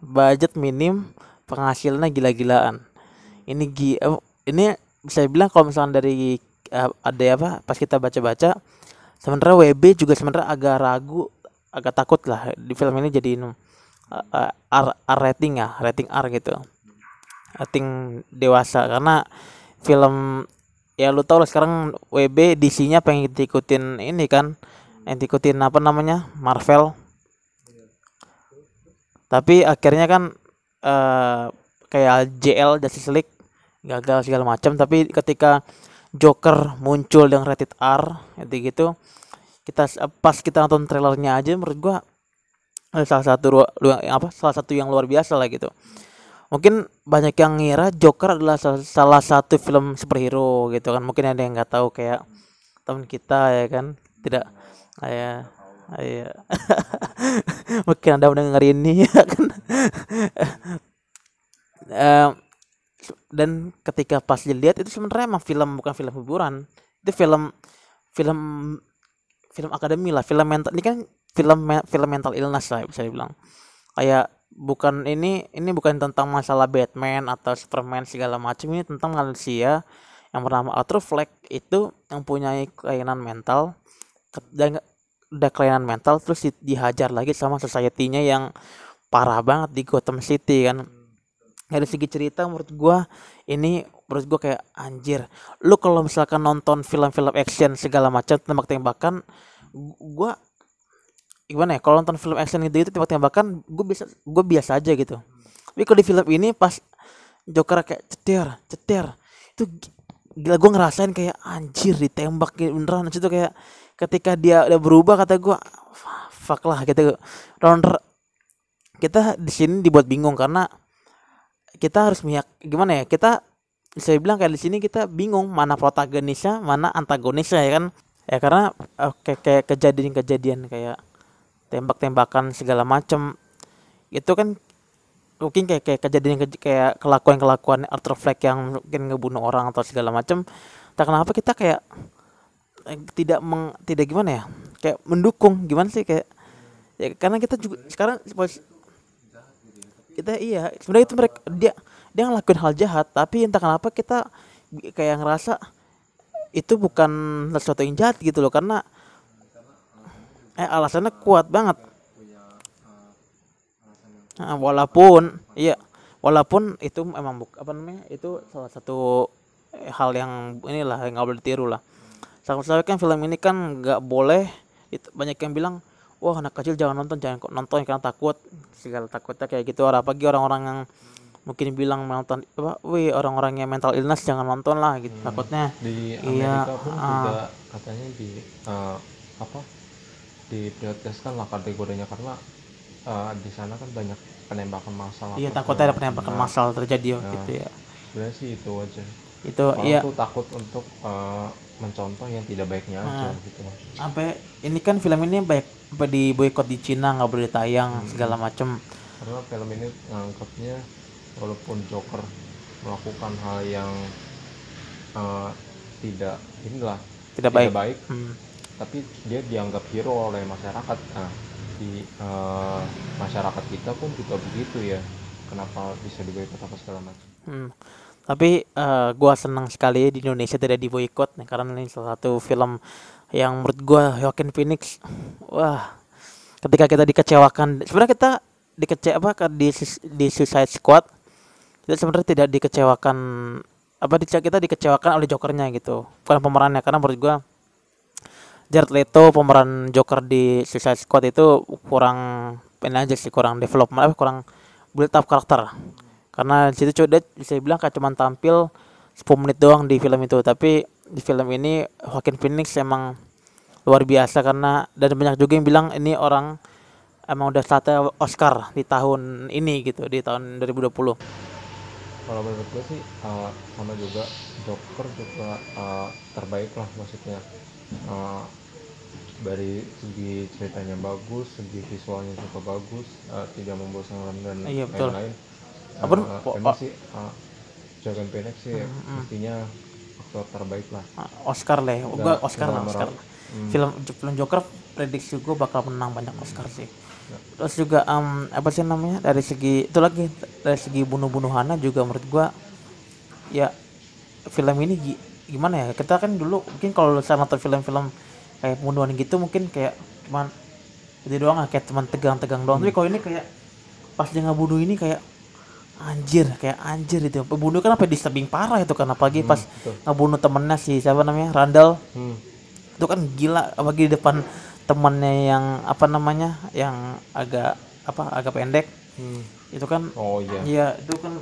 Budget minim penghasilannya gila-gilaan. Ini gi eh, ini bisa bilang kalau misalnya dari eh, ada apa pas kita baca-baca sebenarnya WB juga sebenarnya agak ragu agak takut lah. Di film ini jadiin uh, uh, R, R rating ya rating R gitu. Rating dewasa. Karena film ya lu tau lah sekarang WB DC-nya pengen ikutin ini kan. Yang ikutin apa namanya? Marvel. Tapi akhirnya kan eh kayak JL Justice League gagal segala macam. Tapi ketika Joker muncul dengan rated R gitu gitu. Kita s- pas kita nonton trailernya aja menurut gua eh, salah satu apa salah satu yang luar biasa lah gitu. Mungkin banyak yang ngira Joker adalah sal- salah satu film superhero gitu kan. Mungkin ada yang nggak tahu kayak teman kita ya kan. Tidak kayak ya mungkin anda mendengar ini ya kan. Em, dan ketika pas dilihat itu sebenarnya emang film bukan film hiburan. Itu film film film akademi lah film mental ini kan film film mental illness lah bisa dibilang. Kayak bukan ini ini bukan tentang masalah Batman atau Superman segala macam ini tentang manusia yang bernama Arthur Fleck itu yang punya kelainan mental dan udah kelainan mental terus di- dihajar lagi sama society-nya yang parah banget di Gotham City kan dari segi cerita menurut gua ini menurut gua kayak anjir. Lu kalau misalkan nonton film-film action segala macam tembak-tembakan gu- gua gimana ya kalau nonton film action gitu itu tembak-tembakan gua biasa gua biasa aja gitu. Tapi kalau di film ini pas Joker kayak ceter ceter itu gi- gila gua ngerasain kayak anjir ditembak gitu beneran. Itu kayak ketika dia udah berubah kata gua fuck lah gitu. Ronner kita di sini dibuat bingung karena kita harus miyak gimana ya kita bisa bilang kayak di sini kita bingung mana protagonisnya mana antagonisnya ya kan? Ya karena eh, kayak kayak kejadian-kejadian kayak tembak-tembakan segala macem itu kan mungkin kayak kayak kejadian kej- kayak kelakuan-kelakuan Arthur Fleck yang mungkin ngebunuh orang atau segala macem. Tak kenapa kita kayak eh, tidak meng, tidak gimana ya kayak mendukung gimana sih kayak ya karena kita juga sekarang kita iya sebenarnya itu mereka dia dia ngelakuin hal jahat tapi entah kenapa kita kayak ngerasa itu bukan sesuatu yang jahat gitu loh karena eh alasannya kuat banget. Nah, walaupun iya walaupun itu emang buk, apa namanya itu salah satu hal yang inilah yang nggak boleh ditiru lah. Sampai kan film ini kan nggak boleh banyak yang bilang wah anak kecil jangan nonton jangan kok nonton karena takut. Segala takutnya kayak gitu. Orang apalagi orang-orang yang mungkin bilang nonton apa wih orang-orang yang mental illness jangan nonton lah gitu. Takutnya. Di Iya, Amerika pun ah. juga katanya di eh, apa diprioritaskan lah kategorinya. Karena eh, di sana kan banyak penembakan massal iya takutnya ada penembakan macam. massal terjadi Nah. gitu ya. Sebenarnya sih itu aja itu orang iya tuh takut untuk eh, mencontoh yang tidak baiknya aja Ah. gitu sampai ini kan film ini baik di boykot di Cina nggak boleh tayang segala macem karena film ini ngangkatnya walaupun Joker melakukan hal yang eh, tidak inilah tidak baik baik Hmm. tapi dia dianggap hero oleh masyarakat nah di eh, masyarakat kita pun juga begitu ya kenapa bisa diboikot apa segala macam Hmm. Tapi eh, gua senang sekali di Indonesia tidak diboikot nih karena ini salah satu film yang menurut gua Joaquin Phoenix wah ketika kita dikecewakan sebenarnya kita dikece apa di di Suicide Squad kita sebenarnya tidak dikecewakan apa di- kita dikecewakan oleh Jokernya gitu bukan pemerannya karena menurut gua Jared Leto pemeran Joker di Suicide Squad itu kurang ini aja sih kurang development kurang build up karakter karena di situ coba bisa bilang kayak cuman tampil 10 menit doang di film itu. Tapi di film ini Joaquin Phoenix emang luar biasa karena dan banyak juga yang bilang ini orang emang udah saatnya Oscar di tahun ini gitu di tahun 2020 kalau menurut gue sih uh, sama juga Joker juga uh, terbaik lah maksudnya. Uh, dari segi ceritanya bagus segi visualnya juga bagus uh, tidak membosankan dan Iya, betul. lain-lain Apa, Uh, emang sih uh, Joaquin Phoenix sih mestinya aktor terbaik lah. Ah, Oscar lah ya. Gua Oscar lah Oscar hmm. film film Joker prediksi gue bakal menang banyak Oscar sih. Terus juga em, apa sih namanya dari segi itu lagi dari segi bunuh-bunuhannya juga menurut gua ya film ini gi- gimana ya? Kita kan dulu mungkin kalau saya nonton film-film kayak pembunuhan gitu mungkin kayak cuman itu doang kayak cuman tegang-tegang doang. Tapi kalau ini kayak pas dia ngebunuh ini kayak anjir kayak anjir itu. Pembunuh kan apa disturbing parah itu kan apalagi pas betul. ngebunuh temennya si siapa namanya? Randall. Hmm. itu kan gila apalagi di depan temannya yang apa namanya yang agak apa agak pendek. Hmm. itu kan oh iya. iya itu kan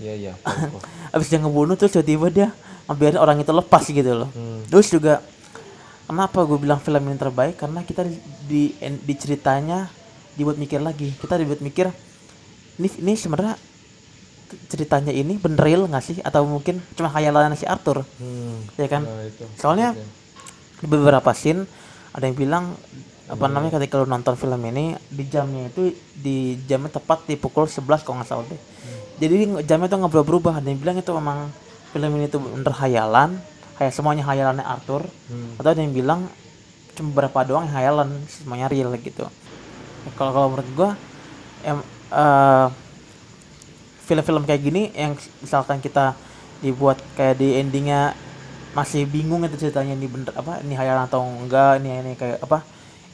iya iya. Abis dia ngebunuh terus tiba-tiba dia ngebiarin orang itu lepas gitu loh. Hmm. terus juga kenapa gue bilang film ini terbaik? Karena kita di di, di ceritanya dibuat mikir lagi. Kita dibuat mikir ini ini sebenarnya ceritanya ini bener real nggak sih? Atau mungkin cuma khayalan si Arthur? Hmm. ya kan? Nah, itu. Soalnya di beberapa scene ada yang bilang apa namanya ketika lu nonton film ini di jamnya itu di jamnya tepat di pukul 11 kalau nggak salah deh. Jadi jamnya tuh nggak berubah-berubah. Ada yang bilang itu memang film ini tuh bener hayalan kayak semuanya hayalannya Arthur. Hmm. atau ada yang bilang cuma beberapa doang yang hayalan semuanya real gitu. Kalau kalau menurut gua em, eh, film-film kayak gini yang misalkan kita dibuat kayak di endingnya masih bingung itu ceritanya ini bener apa ini hayalan atau enggak ini ini kayak apa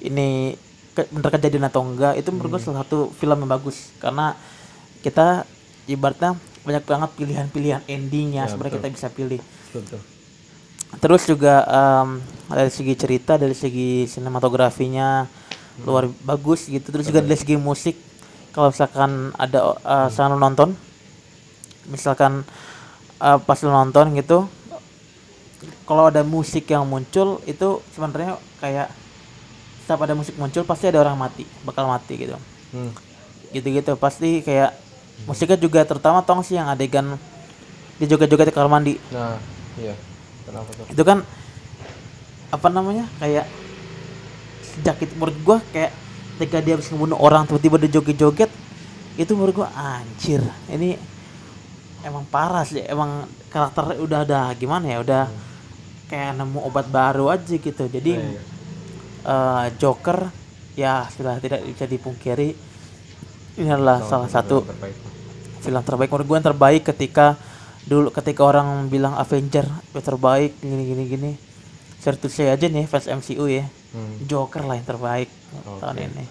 ini ke- bener kejadian atau enggak itu menurut gua salah satu film yang bagus. Karena kita ibaratnya banyak banget pilihan-pilihan endingnya Ya, sebenarnya betul. kita bisa pilih. Betul, betul. terus juga em, dari segi cerita dari segi sinematografinya luar bagus gitu. Terus juga dari segi musik kalau misalkan ada uh, misalkan nonton misalkan eh, pas lu nonton gitu kalau ada musik yang muncul itu sebenarnya kayak setiap ada musik muncul pasti ada orang mati bakal mati gitu Hmm. gitu-gitu pasti kayak musiknya juga terutama tong sih yang adegan di joget-joget di kamar mandi Nah, iya. Kenapa tuh? itu kan apa namanya kayak sejak itu menurut gua kayak ketika dia habis ngebunuh orang tiba-tiba dia joget-joget itu menurut gua anjir. Ini emang parah sih. Emang karakter udah ada gimana ya udah kayak nemu obat baru aja gitu. Jadi eh, Joker ya sudah tidak bisa dipungkiri ini adalah salah satu terbaik. film terbaik. Menurut gue yang terbaik ketika dulu ketika orang bilang Avenger terbaik gini gini gini. Sorry to say aja nih fans MCU ya Hmm. Joker lah yang terbaik tahun Oke. ini.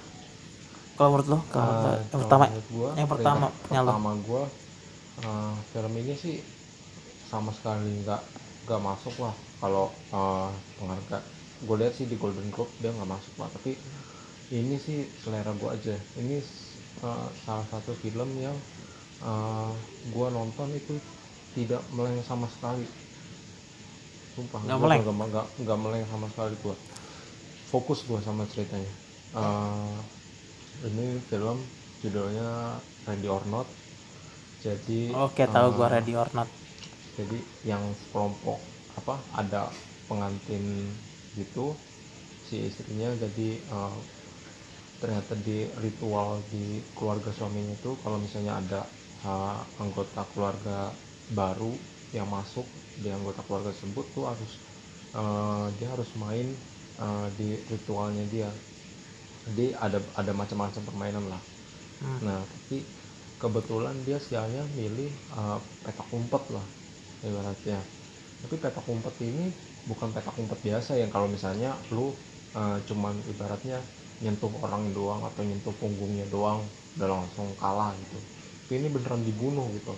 Kalau menurut lo kalau Ah, yang pertama gua, yang pertama film punya lo. pertama gua eh, film ini sih sama sekali nggak nggak masuk lah. Kalau eh, penghargaan gue lihat sih di Golden Globe dia nggak masuk lah. Tapi ini sih selera gua aja. Ini eh, salah satu film yang eh, gua nonton itu tidak meleng sama sekali. Sumpah Nggak meleng? nggak meleng sama sekali gua fokus gua sama ceritanya. Eh, ini film judulnya Ready or Not jadi oke tahu eh, gua ready or not jadi yang kelompok apa ada pengantin gitu si istrinya. Jadi eh, ternyata di ritual di keluarga suaminya itu kalau misalnya ada eh, anggota keluarga baru yang masuk di anggota keluarga tersebut tuh harus eh, dia harus main eh, di ritualnya dia. Jadi ada ada macam-macam permainan lah. Hmm. nah tapi kebetulan dia sialnya milih uh, petak umpet lah ibaratnya. Tapi petak umpet ini bukan petak umpet biasa yang kalau misalnya lu uh, cuman ibaratnya nyentuh orang doang atau nyentuh punggungnya doang udah langsung kalah gitu. Tapi ini beneran dibunuh gitu.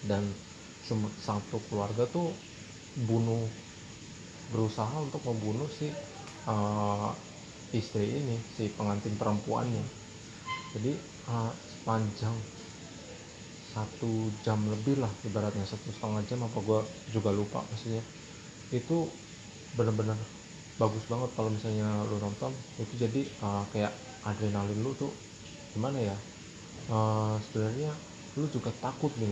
Dan satu keluarga tuh bunuh berusaha untuk membunuh si uh, istri ini si pengantin perempuannya. Jadi uh, sepanjang satu jam lebih lah ibaratnya satu setengah jam apa gua juga lupa maksudnya. Itu bener-bener bagus banget kalau misalnya lu nonton. Itu jadi uh, kayak adrenalin lu tuh gimana ya? Uh, sebenarnya lu juga takut nih.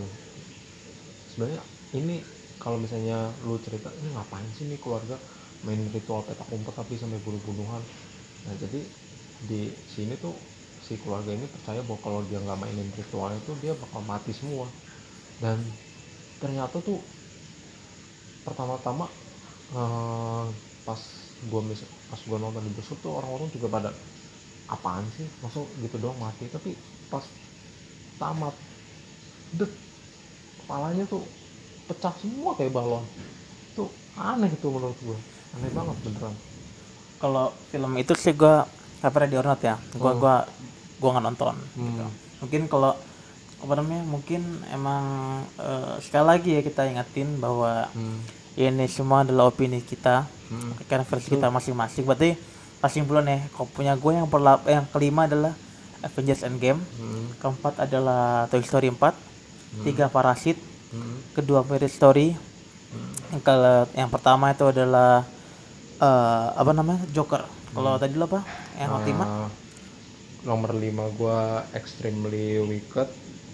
Sebenarnya ini kalau misalnya lu cerita ini ngapain sih nih keluarga main ritual petak umpet tapi sampai bunuh-bunuhan nah jadi di sini tuh si keluarga ini percaya bahwa kalau dia nggak mainin ritual itu dia bakal mati semua. Dan ternyata tuh pertama-tama uh, pas gua mis pas gua nonton di bioskop tuh orang-orang juga pada apaan sih? Maksud gitu doang mati? Tapi pas tamat det kepalanya tuh pecah semua kayak balon tuh aneh itu menurut gua aneh banget beneran kalau film itu sih gua apa di or not ya gua Oh. gua gua nggak nonton gitu. Hmm. mungkin kalau apa namanya mungkin emang eh, sekali lagi ya kita ingatin bahwa hmm. ini semua adalah opini kita Hmm. kan versi kita masing-masing berarti kesimpulan ya kalau punya gue yang perla yang kelima adalah Avengers Endgame Hmm. keempat adalah Toy Story 4 tiga Parasit Hmm. kedua Marriage Story. Yang kalau yang pertama itu adalah eh, apa namanya? Joker. Kalau tadi lo apa? Yang Uh, nomor 5 gua extremely wicked.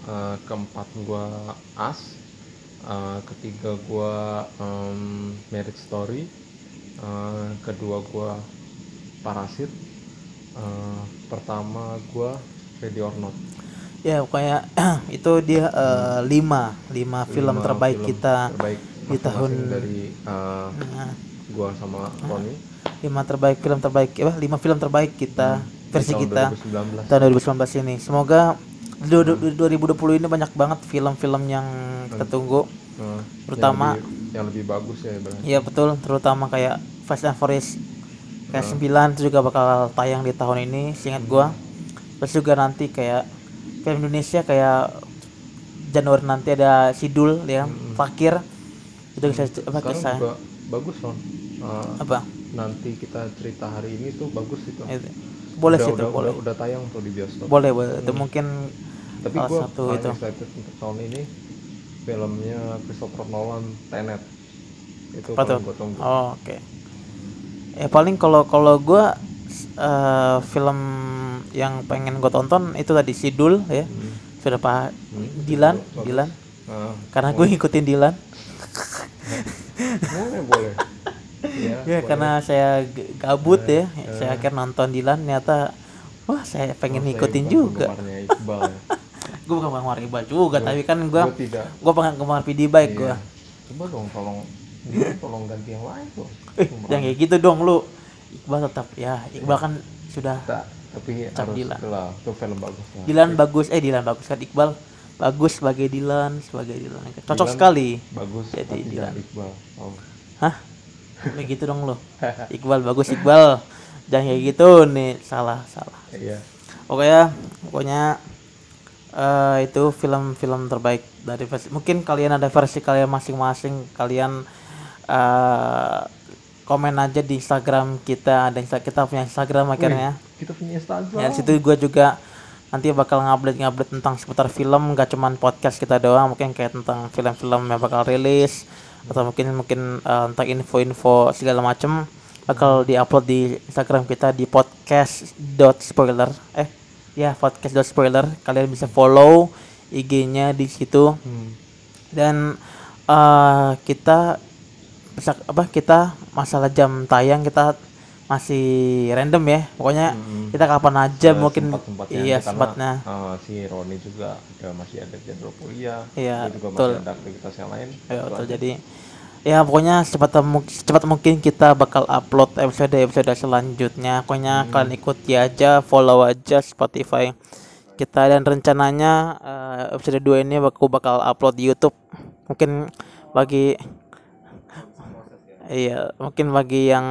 Uh, keempat gua as. Uh, ketiga gua um, marriage story. Uh, kedua gua parasit uh, pertama gua ready or not ya pokoknya itu dia eh, lima lima film Lima terbaik film kita terbaik di tahun dari uh, Nah, gua sama Roni. Lima terbaik film terbaik apa lima film terbaik kita versi Hmm. kita tahun 2019 tahun 2019 ini. Semoga di du- 2020 ini banyak banget film-film yang kita tunggu. Uh, Terutama- yang lebih, yang lebih bagus ya Iya betul. Terutama kayak Fast and Furious kayak 9 itu juga bakal tayang di tahun ini seingat gua. Terus juga nanti kayak film Indonesia kayak Januari nanti ada Sidul ya Fakir. Itu bisa apa sekarang kisah? juga bagus Ron. Uh, apa? nanti kita cerita hari ini tuh bagus itu. Itu. boleh udah, sih itu udah, boleh. udah, udah tayang tuh di bioskop. Boleh boleh. Itu mungkin tapi salah gue satu itu. excited untuk tahun ini. Filmnya Christopher Nolan Tenet. Itu apa tuh? gue tunggu. Oh, oke. Ya paling kalau kalau gua eh, film yang pengen gue tonton itu tadi Sidul ya. Hmm. sudah pak Hmm, Dilan bagus. Dilan. Ah, karena gue ngikutin Dilan. Boleh boleh. Ya, ya karena saya gabut ya. Eh, saya akhirnya nonton Dilan ternyata wah saya pengen Oh, saya ngikutin bukan juga. ya. gue bukan penggemar Iqbal juga tapi kan gue gue penggemar PD baik Iya. gue coba dong tolong tolong ganti yang lain tuh eh yang kayak gitu dong lu. Iqbal tetap ya Iqbal kan sudah Tak, tapi Cap harus Dilan. lah itu film bagus Dilan bagus. Eh Dilan bagus kan? Iqbal bagus sebagai Dilan sebagai Dilan cocok Dilan sekali. bagus Jadi tapi Dilan. Iqbal. Oh. hah? Begitu dong lo. Iqbal bagus Iqbal. Jangan kayak gitu. Nih salah salah. Iya. Pokoknya pokoknya eh, itu film-film terbaik dari versi mungkin kalian ada versi kalian masing-masing. Kalian eh, komen aja di Instagram kita. Ada Insta- kita punya Instagram akhirnya kita punya Instagram. Ya di situ gue juga nanti bakal ngupdate ngupdate tentang seputar film gak cuman podcast kita doang mungkin kayak tentang film-film yang bakal rilis atau mungkin mungkin eh, tentang info-info segala macem bakal diupload di Instagram kita di podcast.spoiler eh ya podcast.spoiler kalian bisa follow IG-nya di situ. Hmm. dan eh, kita bisa apa kita masalah jam tayang kita masih random ya pokoknya Hmm. kita kapan aja Ya, mungkin sempat-sempatnya iya karena, sempatnya eh, si Roni juga ada masih ada jadwal kuliah Iya, juga betul. masih ada aktivitas yang lain ya Itu betul aja. jadi ya pokoknya secepat secepat mungkin kita bakal upload episode episode selanjutnya pokoknya Hmm. kalian ikuti aja follow aja Spotify kita dan rencananya eh, episode 2 ini aku bakal upload di YouTube mungkin bagi Iya, mungkin bagi yang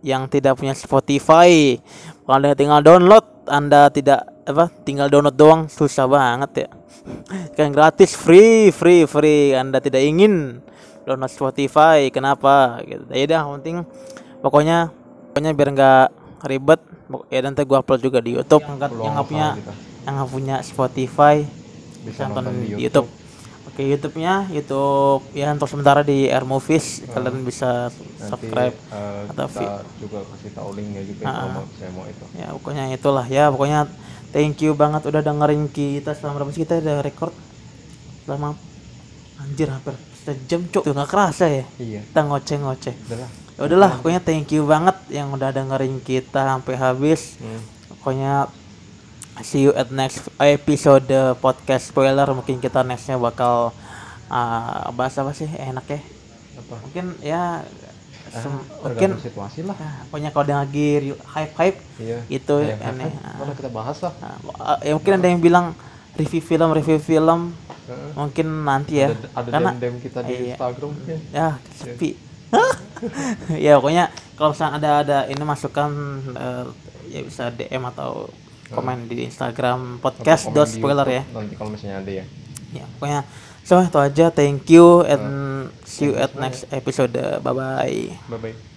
yang tidak punya Spotify, kalau Anda tinggal download, Anda tidak apa, tinggal download doang susah banget ya. Kan gratis, free, free, free. Anda tidak ingin download Spotify, kenapa? Gitu. Ya udah, penting pokoknya pokoknya biar nggak ribet, ya nanti gua upload juga di YouTube. Yang nggak- punya usaha yang nggak punya Spotify Bisa nonton nonton di di YouTube. Oke, YouTube-nya YouTube ya untuk sementara di Air Movies. Kalian bisa Nanti subscribe eh, atau kita juga kasih tahu linknya juga Ah, kalau ah. mau saya mau itu. ya pokoknya itulah ya pokoknya thank you banget udah dengerin kita selama berapa sih kita udah record selama anjir hampir sejam cuk tuh nggak kerasa ya Iya, kita ngoceh-ngoceh udahlah. ya udahlah pokoknya thank you banget yang udah dengerin kita sampai habis Hmm. pokoknya see you at next episode podcast spoiler mungkin kita nextnya bakal uh, bahas apa sih enak ya Apa? mungkin ya Ah, sem- mungkin situasi lah. ah, pokoknya kalau dia lagi hype hype Iya. itu Kayak aneh? Mana kita bahas lah. Uh, ya mungkin ada yang bilang review film review film Heeh. mungkin nanti ya Ada, ada karena dem kita di iya. Instagram mungkin. ya sepi ya pokoknya kalau misalnya ada ada ini masukan eh, ya bisa DM atau komen di Instagram podcast Atau dot di spoiler ya. Nanti kalau misalnya ada ya. ya pokoknya so itu aja. Thank you and see you at next episode. Bye bye Bye bye.